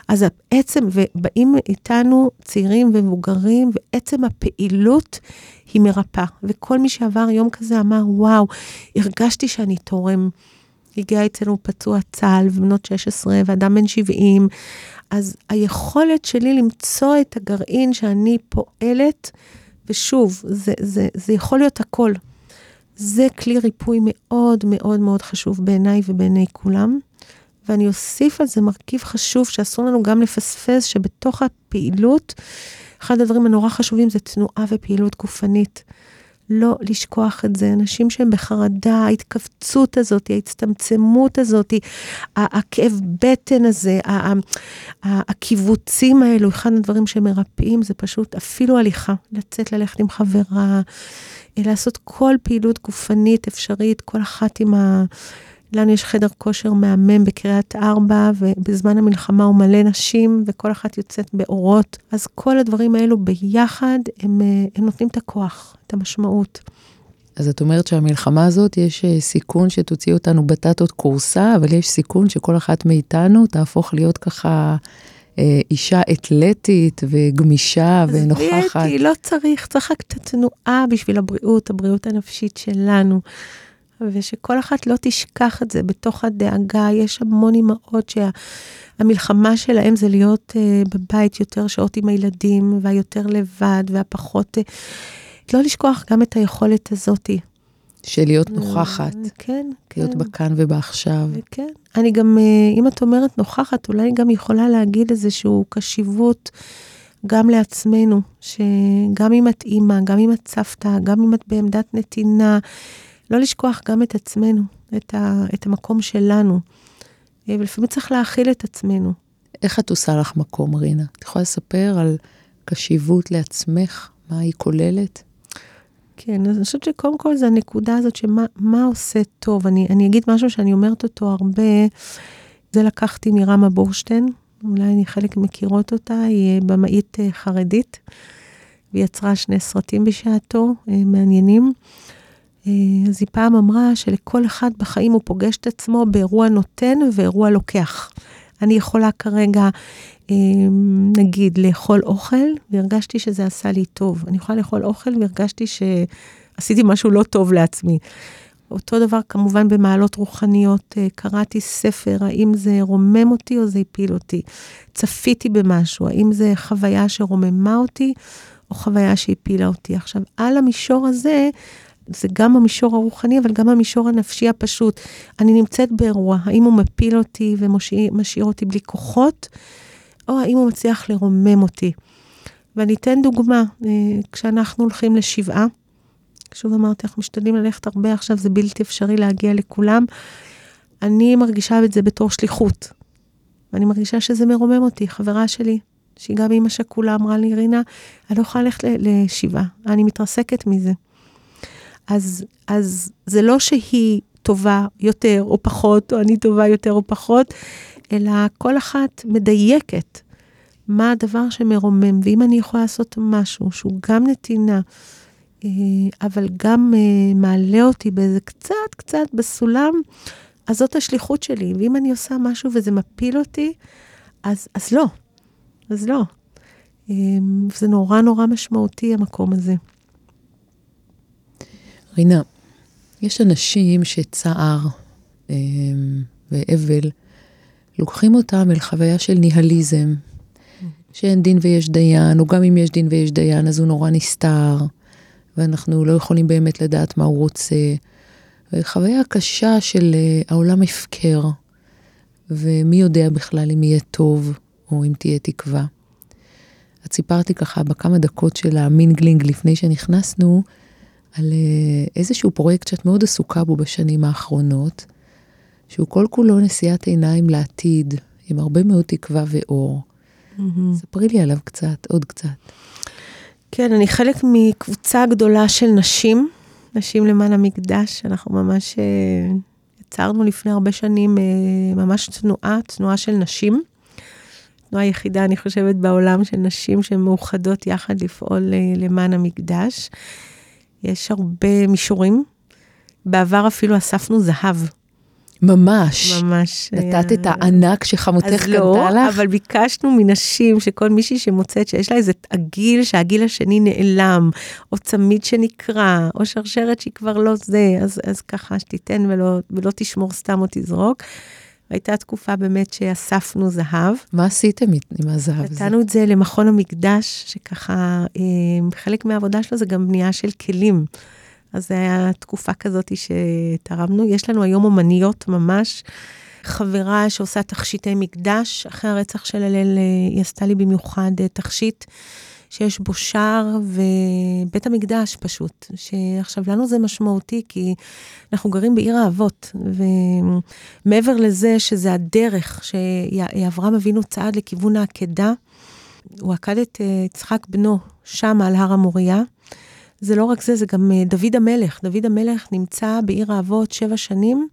אז בעצם, ובאים איתנו צעירים ומבוגרים, ועצם הפעילות היא מרפאה. וכל מי שעבר יום כזה אמר, וואו, הרגשתי שאני תורם. הגיע אצלנו פצוע צה"ל ובנות 16 ואדם בן 70, אז היכולת שלי למצוא את הגרעין שאני פועלת, ושוב, זה, זה, זה יכול להיות הכל. זה כלי ריפוי מאוד מאוד מאוד חשוב בעיניי ובעיני כולם. ואני אוסיף על זה מרכיב חשוב שאסור לנו גם לפספס, שבתוך הפעילות, אחד הדברים הנורא חשובים זה תנועה ופעילות גופנית. לא לשכוח את זה. אנשים שהם בחרדה, ההתכווצות הזאת, ההצטמצמות הזאת, הכאב בטן הזה, הקיבוצים האלו, אחד הדברים שמרפאים זה פשוט אפילו הליכה, לצאת ללכת עם חברה, לעשות כל פעילות גופנית אפשרית, כל אחת עם ה... לנו יש חדר כושר מהמם בקריית ארבע, ובזמן המלחמה הוא מלא נשים, וכל אחת יוצאת באורות. אז כל הדברים האלו ביחד, הם, הם נותנים את הכוח, את המשמעות. אז את אומרת שהמלחמה הזאת, יש אה, סיכון שתוציא אותנו בטטות קורסה, אבל יש סיכון שכל אחת מאיתנו תהפוך להיות ככה אה, אישה אתלטית וגמישה ונוכחת. עזבי לא צריך, צריך רק את התנועה בשביל הבריאות, הבריאות הנפשית שלנו. ושכל אחת לא תשכח את זה בתוך הדאגה. יש המון אימהות שהמלחמה שלהם זה להיות uh, בבית יותר שעות עם הילדים, והיותר לבד, והפחות... Uh, לא לשכוח גם את היכולת הזאתי. של להיות נוכחת. כן, כן. להיות בכאן ובעכשיו. כן. אני גם, אם את אומרת נוכחת, אולי גם יכולה להגיד איזושהי קשיבות. גם לעצמנו, שגם אם את אימא, גם אם את סבתא, גם אם את בעמדת נתינה, לא לשכוח גם את עצמנו, את, ה, את המקום שלנו. אה, ולפעמים צריך להכיל את עצמנו. איך את עושה לך מקום, רינה? את יכולה לספר על קשיבות לעצמך, מה היא כוללת? כן, אז אני חושבת שקודם כל זה הנקודה הזאת שמה עושה טוב. אני, אני אגיד משהו שאני אומרת אותו הרבה, זה לקחתי מרמה בורשטיין, אולי אני חלק מכירות אותה, היא במאית אה, חרדית, והיא יצרה שני סרטים בשעתו, אה, מעניינים. אה, אז היא פעם אמרה שלכל אחד בחיים הוא פוגש את עצמו באירוע נותן ואירוע לוקח. אני יכולה כרגע, אה, נגיד, לאכול אוכל, והרגשתי שזה עשה לי טוב. אני יכולה לאכול אוכל והרגשתי שעשיתי משהו לא טוב לעצמי. אותו דבר כמובן במעלות רוחניות, אה, קראתי ספר, האם זה רומם אותי או זה הפיל אותי. צפיתי במשהו, האם זה חוויה שרוממה אותי או חוויה שהפילה אותי. עכשיו, על המישור הזה, זה גם המישור הרוחני, אבל גם המישור הנפשי הפשוט. אני נמצאת באירוע, האם הוא מפיל אותי ומשאיר אותי בלי כוחות, או האם הוא מצליח לרומם אותי. ואני אתן דוגמה, אה, כשאנחנו הולכים לשבעה, שוב אמרתי, אנחנו משתדלים ללכת הרבה עכשיו, זה בלתי אפשרי להגיע לכולם. אני מרגישה את זה בתור שליחות. ואני מרגישה שזה מרומם אותי. חברה שלי, שהיא גם אימא שכולה, אמרה לי, רינה, אני לא יכולה ללכת לשבעה, אני מתרסקת מזה. אז, אז זה לא שהיא טובה יותר או פחות, או אני טובה יותר או פחות, אלא כל אחת מדייקת מה הדבר שמרומם. ואם אני יכולה לעשות משהו שהוא גם נתינה, אה, אבל גם אה, מעלה אותי באיזה קצת, קצת בסולם, אז זאת השליחות שלי. ואם אני עושה משהו וזה מפיל אותי, אז, אז לא. אז לא. אה, זה נורא נורא משמעותי, המקום הזה. רינה, יש אנשים שצער אה, ואבל, לוקחים אותם אל חוויה של ניהליזם, שאין דין ויש דיין, או גם אם יש דין ויש דיין, אז הוא נורא נסתר, ואנחנו לא יכולים באמת לדעת מה הוא רוצה. וחוויה קשה של אה, העולם הפקר, ומי יודע בכלל אם יהיה טוב, או אם תהיה תקווה. את סיפרתי ככה בכמה דקות של המינגלינג לפני שנכנסנו, על אה, איזשהו פרויקט שאת מאוד עסוקה בו בשנים האחרונות, שהוא כל כולו נשיאת עיניים לעתיד, עם הרבה מאוד תקווה ואור. ספרי לי עליו קצת, עוד קצת. כן, אני חלק מקבוצה גדולה של נשים, נשים למען המקדש. אנחנו ממש אה, יצרנו לפני הרבה שנים אה, ממש תנועה, תנועה של נשים. תנועה יחידה, אני חושבת, בעולם של נשים שהן מאוחדות יחד לפעול אה, למען המקדש. יש הרבה מישורים. בעבר אפילו אספנו זהב. ממש. ממש. נתת את היה- הענק שחמותך אז קנתה לא, לך? אבל ביקשנו מנשים, שכל מישהי שמוצאת שיש לה איזה עגיל, שהגיל השני נעלם, או צמיד שנקרע, או שרשרת שהיא כבר לא זה, אז, אז ככה שתיתן ולא, ולא תשמור סתם או תזרוק. הייתה תקופה באמת שאספנו זהב. מה עשיתם עם הזהב הזה? נתנו את זה למכון המקדש, שככה, אה, חלק מהעבודה שלו זה גם בנייה של כלים. אז זו הייתה תקופה כזאת שתרמנו. יש לנו היום אומניות ממש. חברה שעושה תכשיטי מקדש, אחרי הרצח של הלל, אה, היא עשתה לי במיוחד אה, תכשיט שיש בו שער ובית המקדש פשוט. שעכשיו, לנו זה משמעותי, כי אנחנו גרים בעיר האבות, ומעבר לזה שזה הדרך שאברהם אבינו צעד לכיוון העקדה, הוא עקד את אה, יצחק בנו שם על הר המוריה. זה לא רק זה, זה גם אה, דוד המלך. דוד המלך נמצא בעיר האבות שבע שנים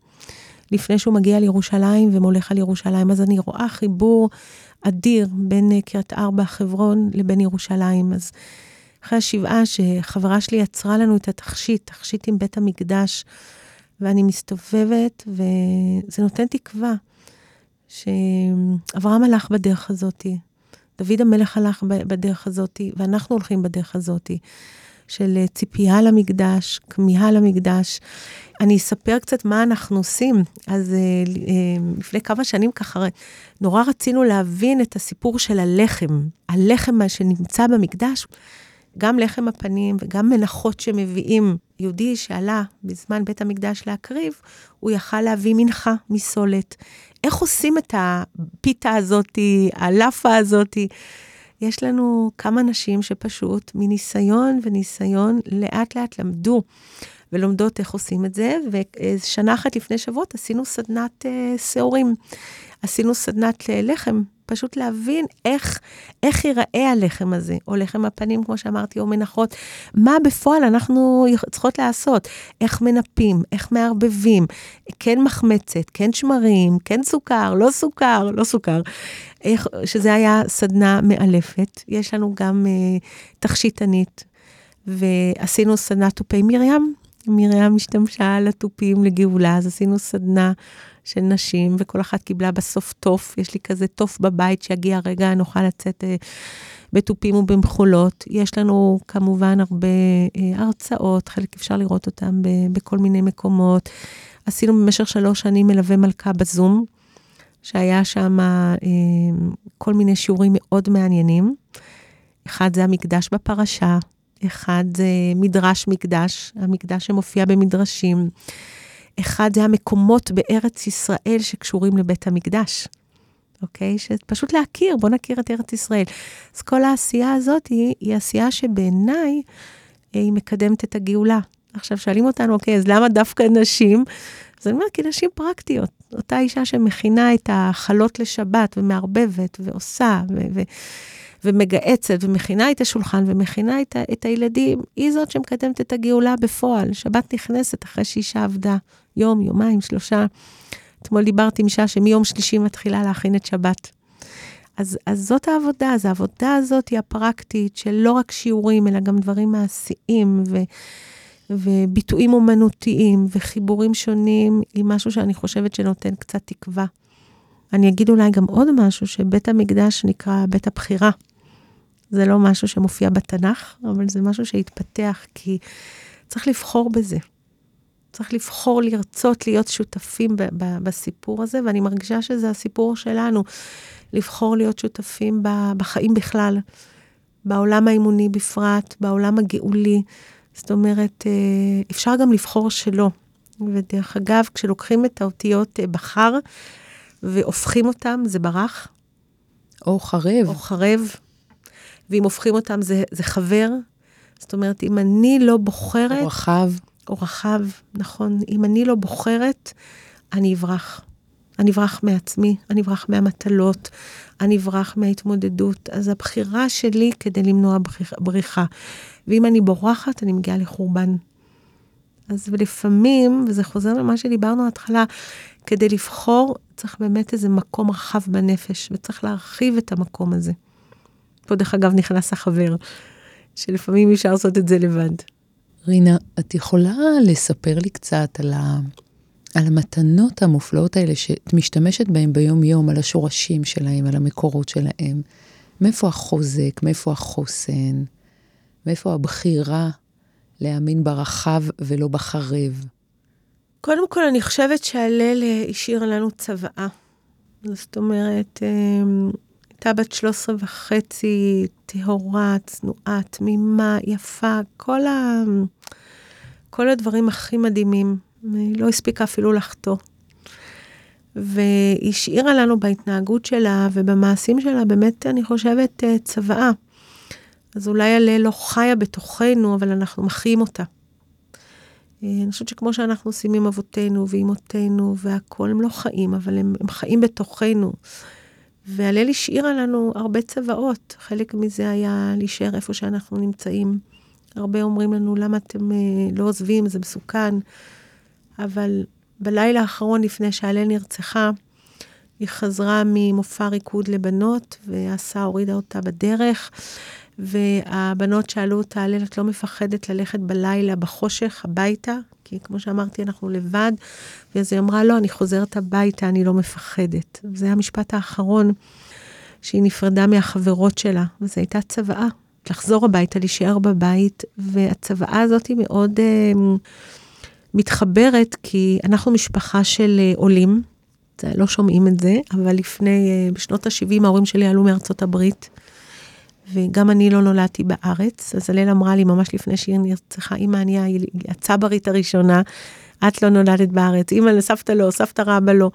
לפני שהוא מגיע לירושלים ומולך על ירושלים. אז אני רואה חיבור אדיר בין אה, קריית ארבע, חברון, לבין ירושלים. אז אחרי השבעה, שחברה שלי יצרה לנו את התכשיט, תכשיט עם בית המקדש, ואני מסתובבת, וזה נותן תקווה שאברהם הלך בדרך הזאתי, דוד המלך הלך בדרך הזאתי, ואנחנו הולכים בדרך הזאתי. של אה, ציפייה למקדש, כמיהה למקדש. אני אספר קצת מה אנחנו עושים. אז אה, אה, לפני כמה שנים ככה, נורא רצינו להבין את הסיפור של הלחם. הלחם שנמצא במקדש, גם לחם הפנים וגם מנחות שמביאים. יהודי שעלה בזמן בית המקדש להקריב, הוא יכל להביא מנחה מסולת. איך עושים את הפיתה הזאתי, הלאפה הזאתי? יש לנו כמה נשים שפשוט מניסיון וניסיון לאט לאט למדו ולומדות איך עושים את זה, ושנה אחת לפני שבועות עשינו סדנת uh, שעורים. עשינו סדנת uh, לחם, פשוט להבין איך, איך ייראה הלחם הזה, או לחם הפנים, כמו שאמרתי, או מנחות, מה בפועל אנחנו צריכות לעשות, איך מנפים, איך מערבבים, כן מחמצת, כן שמרים, כן סוכר, לא סוכר, לא סוכר. איך, שזה היה סדנה מאלפת. יש לנו גם uh, תכשיטנית, ועשינו סדנת תופי מרים. מרים השתמשה על התופים לגאולה, אז עשינו סדנה של נשים, וכל אחת קיבלה בסוף תוף. יש לי כזה תוף בבית שיגיע רגע, נוכל לצאת uh, בתופים ובמחולות. יש לנו כמובן הרבה uh, הרצאות, חלק אפשר לראות אותם ב- בכל מיני מקומות. עשינו במשך שלוש שנים מלווה מלכה בזום. שהיה שם אה, כל מיני שיעורים מאוד מעניינים. אחד זה המקדש בפרשה, אחד זה מדרש מקדש, המקדש שמופיע במדרשים. אחד זה המקומות בארץ ישראל שקשורים לבית המקדש. אוקיי? שפשוט להכיר, בוא נכיר את ארץ ישראל. אז כל העשייה הזאת היא, היא עשייה שבעיניי אה, היא מקדמת את הגאולה. עכשיו שואלים אותנו, אוקיי, אז למה דווקא נשים? אז אני אומרת, כי נשים פרקטיות. אותה אישה שמכינה את החלות לשבת ומערבבת ועושה ו- ו- ומגהצת ומכינה את השולחן ומכינה את, ה- את הילדים, היא זאת שמקדמת את הגאולה בפועל. שבת נכנסת אחרי שאישה עבדה יום, יומיים, שלושה. אתמול דיברתי עם אישה שמיום שלישי מתחילה להכין את שבת. אז, אז זאת העבודה, אז העבודה הזאת היא הפרקטית של לא רק שיעורים, אלא גם דברים מעשיים ו... וביטויים אומנותיים וחיבורים שונים, היא משהו שאני חושבת שנותן קצת תקווה. אני אגיד אולי גם עוד משהו, שבית המקדש נקרא בית הבחירה. זה לא משהו שמופיע בתנ"ך, אבל זה משהו שהתפתח, כי צריך לבחור בזה. צריך לבחור לרצות להיות שותפים ב- ב- בסיפור הזה, ואני מרגישה שזה הסיפור שלנו, לבחור להיות שותפים ב- בחיים בכלל, בעולם האמוני בפרט, בעולם הגאולי. זאת אומרת, אה, אפשר גם לבחור שלא. ודרך אגב, כשלוקחים את האותיות אה, בחר והופכים אותם, זה ברח. או חרב. או חרב, ואם הופכים אותם זה, זה חבר, זאת אומרת, אם אני לא בוחרת... או רחב. או רחב, נכון. אם אני לא בוחרת, אני אברח. אני אברח מעצמי, אני אברח מהמטלות, אני אברח מההתמודדות. אז הבחירה שלי כדי למנוע בריחה. ואם אני בורחת, אני מגיעה לחורבן. אז ולפעמים, וזה חוזר למה שדיברנו בהתחלה, כדי לבחור צריך באמת איזה מקום רחב בנפש, וצריך להרחיב את המקום הזה. פה דרך אגב נכנס החבר, שלפעמים אפשר לעשות את זה לבד. רינה, את יכולה לספר לי קצת על, ה... על המתנות המופלאות האלה שאת משתמשת בהן ביום-יום, על השורשים שלהם, על המקורות שלהם? מאיפה החוזק, מאיפה החוסן, מאיפה הבחירה להאמין ברחב ולא בחרב? קודם כל, אני חושבת שהלל השאיר לנו צוואה. זאת אומרת, אמ, הייתה בת 13 וחצי, טהורה, צנועה, תמימה, יפה, כל, ה... כל הדברים הכי מדהימים. היא לא הספיקה אפילו לחטוא. והשאירה לנו בהתנהגות שלה ובמעשים שלה, באמת, אני חושבת, אה, צוואה. אז אולי הלל לא חיה בתוכנו, אבל אנחנו מחיים אותה. אה, אני חושבת שכמו שאנחנו עושים עם אבותינו ואימותינו והכול, הם לא חיים, אבל הם, הם חיים בתוכנו. והלל השאירה לנו הרבה צוואות. חלק מזה היה להישאר איפה שאנחנו נמצאים. הרבה אומרים לנו, למה אתם אה, לא עוזבים, זה מסוכן. אבל בלילה האחרון, לפני שהלל נרצחה, היא חזרה ממופע ריקוד לבנות, והסעה הורידה אותה בדרך, והבנות שאלו אותה, הלל, את לא מפחדת ללכת בלילה בחושך הביתה? כי כמו שאמרתי, אנחנו לבד. ואז היא אמרה, לא, אני חוזרת הביתה, אני לא מפחדת. זה המשפט האחרון שהיא נפרדה מהחברות שלה, וזו הייתה צוואה, לחזור הביתה, להישאר בבית, והצוואה הזאת היא מאוד uh, מתחברת, כי אנחנו משפחה של uh, עולים, לא שומעים את זה, אבל לפני, uh, בשנות ה-70 ההורים שלי עלו מארצות הברית. וגם אני לא נולדתי בארץ, אז הלל אמרה לי ממש לפני שהיא נרצחה, אמא, אני הצברית הראשונה, את לא נולדת בארץ, אמא לסבתא לא, סבתא רבא לא.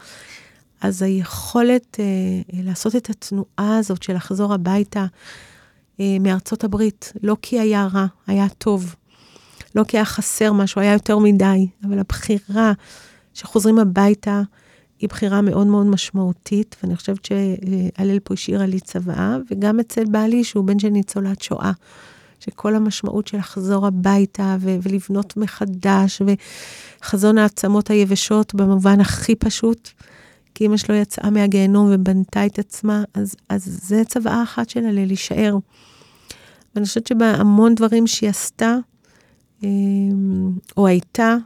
אז היכולת אה, לעשות את התנועה הזאת של לחזור הביתה אה, מארצות הברית, לא כי היה רע, היה טוב. לא כי היה חסר משהו, היה יותר מדי, אבל הבחירה שחוזרים הביתה, היא בחירה מאוד מאוד משמעותית, ואני חושבת שהלל פה השאירה לי צוואה, וגם אצל בעלי, שהוא בן של ניצולת שואה, שכל המשמעות של לחזור הביתה ו- ולבנות מחדש, וחזון העצמות היבשות במובן הכי פשוט, כי אמא שלו יצאה מהגיהנום ובנתה את עצמה, אז, אז זה צוואה אחת שלה, להישאר. ואני חושבת שבהמון דברים שהיא עשתה, אמ, או הייתה,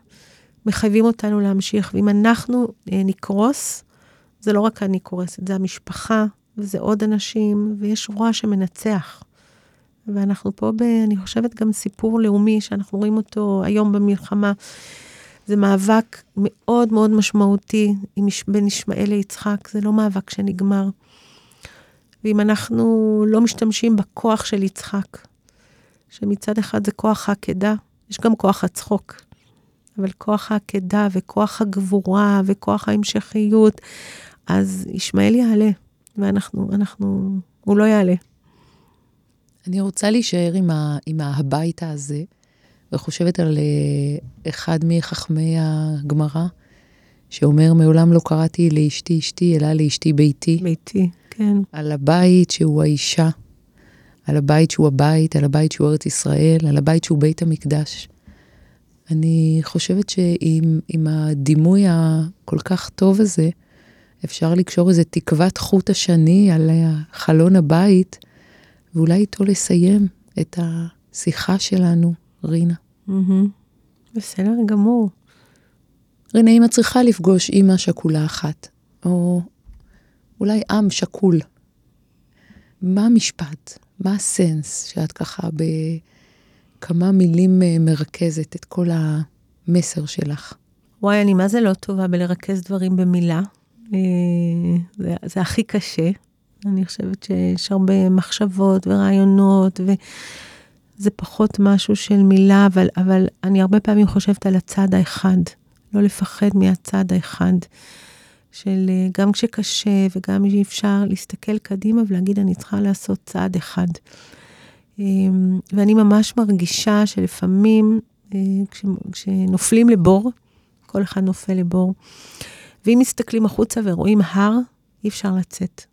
מחייבים אותנו להמשיך. ואם אנחנו אה, נקרוס, זה לא רק אני קורסת, זה המשפחה, וזה עוד אנשים, ויש רוע שמנצח. ואנחנו פה, ב, אני חושבת, גם סיפור לאומי, שאנחנו רואים אותו היום במלחמה. זה מאבק מאוד מאוד משמעותי בין ישמעאל ליצחק, זה לא מאבק שנגמר. ואם אנחנו לא משתמשים בכוח של יצחק, שמצד אחד זה כוח העקדה, יש גם כוח הצחוק. אבל כוח העקדה וכוח הגבורה וכוח ההמשכיות, אז ישמעאל יעלה, ואנחנו, אנחנו, הוא לא יעלה. אני רוצה להישאר עם, ה, עם הביתה הזה, וחושבת על אה, אחד מחכמי הגמרא, שאומר, מעולם לא קראתי לאשתי אשתי, אלא לאשתי ביתי. ביתי, כן. על הבית שהוא האישה, על הבית שהוא הבית, על הבית שהוא ארץ ישראל, על הבית שהוא בית המקדש. אני חושבת שעם הדימוי הכל כך טוב הזה, אפשר לקשור איזה תקוות חוט השני על חלון הבית, ואולי איתו לסיים את השיחה שלנו, רינה. בסדר גמור. רינה, אם את צריכה לפגוש אימא שכולה אחת, או אולי עם שקול, מה המשפט? מה הסנס שאת ככה ב... כמה מילים אה, מרכזת את כל המסר שלך. וואי, אני מה זה לא טובה בלרכז דברים במילה. אה, זה, זה הכי קשה. אני חושבת שיש הרבה מחשבות ורעיונות, וזה פחות משהו של מילה, אבל, אבל אני הרבה פעמים חושבת על הצד האחד. לא לפחד מהצד האחד. של אה, גם כשקשה וגם כשאי אפשר להסתכל קדימה ולהגיד, אני צריכה לעשות צעד אחד. אמ, ואני ממש מרגישה שלפעמים אה, כש, כשנופלים לבור, כל אחד נופל לבור, ואם מסתכלים החוצה ורואים הר, אי אפשר לצאת.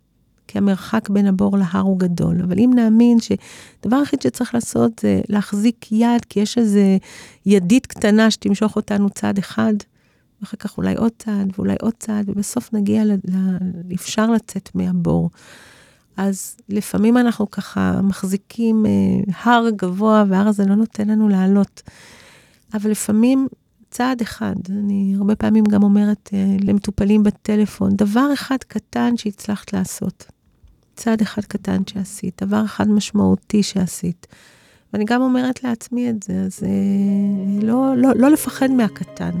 כי המרחק בין הבור להר הוא גדול. אבל אם נאמין שדבר היחיד שצריך לעשות זה להחזיק יד, כי יש איזו ידית קטנה שתמשוך אותנו צעד אחד, ואחר כך אולי עוד צעד ואולי עוד צעד, ובסוף נגיע. ל... אפשר לצאת מהבור. אז לפעמים אנחנו ככה מחזיקים אה, הר גבוה, וההר הזה לא נותן לנו לעלות. אבל לפעמים צעד אחד, אני הרבה פעמים גם אומרת אה, למטופלים בטלפון, דבר אחד קטן שהצלחת לעשות. צעד אחד קטן שעשית, דבר אחד משמעותי שעשית. ואני גם אומרת לעצמי את זה, אז אה, לא, לא, לא לפחד מהקטן,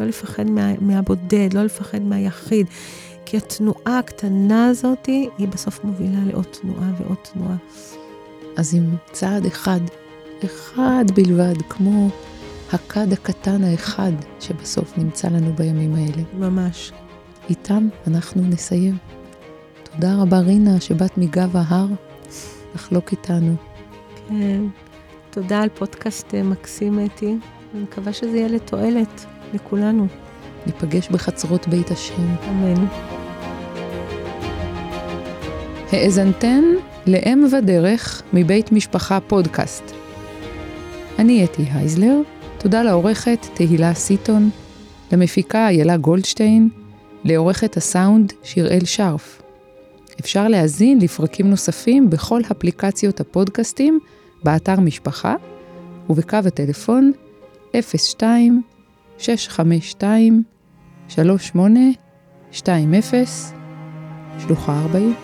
לא לפחד מה, מהבודד, לא לפחד מהיחיד, כי התנועה הקטנה הזאת, היא בסוף מובילה לעוד תנועה ועוד תנועה. אז עם צעד אחד, אחד בלבד, כמו הכד הקטן האחד שבסוף נמצא לנו בימים האלה. ממש. איתם אנחנו נסיים. תודה רבה, רינה, שבאת מגב ההר לחלוק איתנו. כן, תודה על פודקאסט אה, מקסים, אתי. אני מקווה שזה יהיה לתועלת לכולנו. ניפגש בחצרות בית השם. אמן. האזנתן לאם ודרך מבית משפחה פודקאסט. אני אתי הייזלר, תודה לעורכת תהילה סיטון, למפיקה איילה גולדשטיין, לעורכת הסאונד שיראל שרף. אפשר להאזין לפרקים נוספים בכל אפליקציות הפודקאסטים, באתר משפחה ובקו הטלפון 02 652 3820 שלוחה 40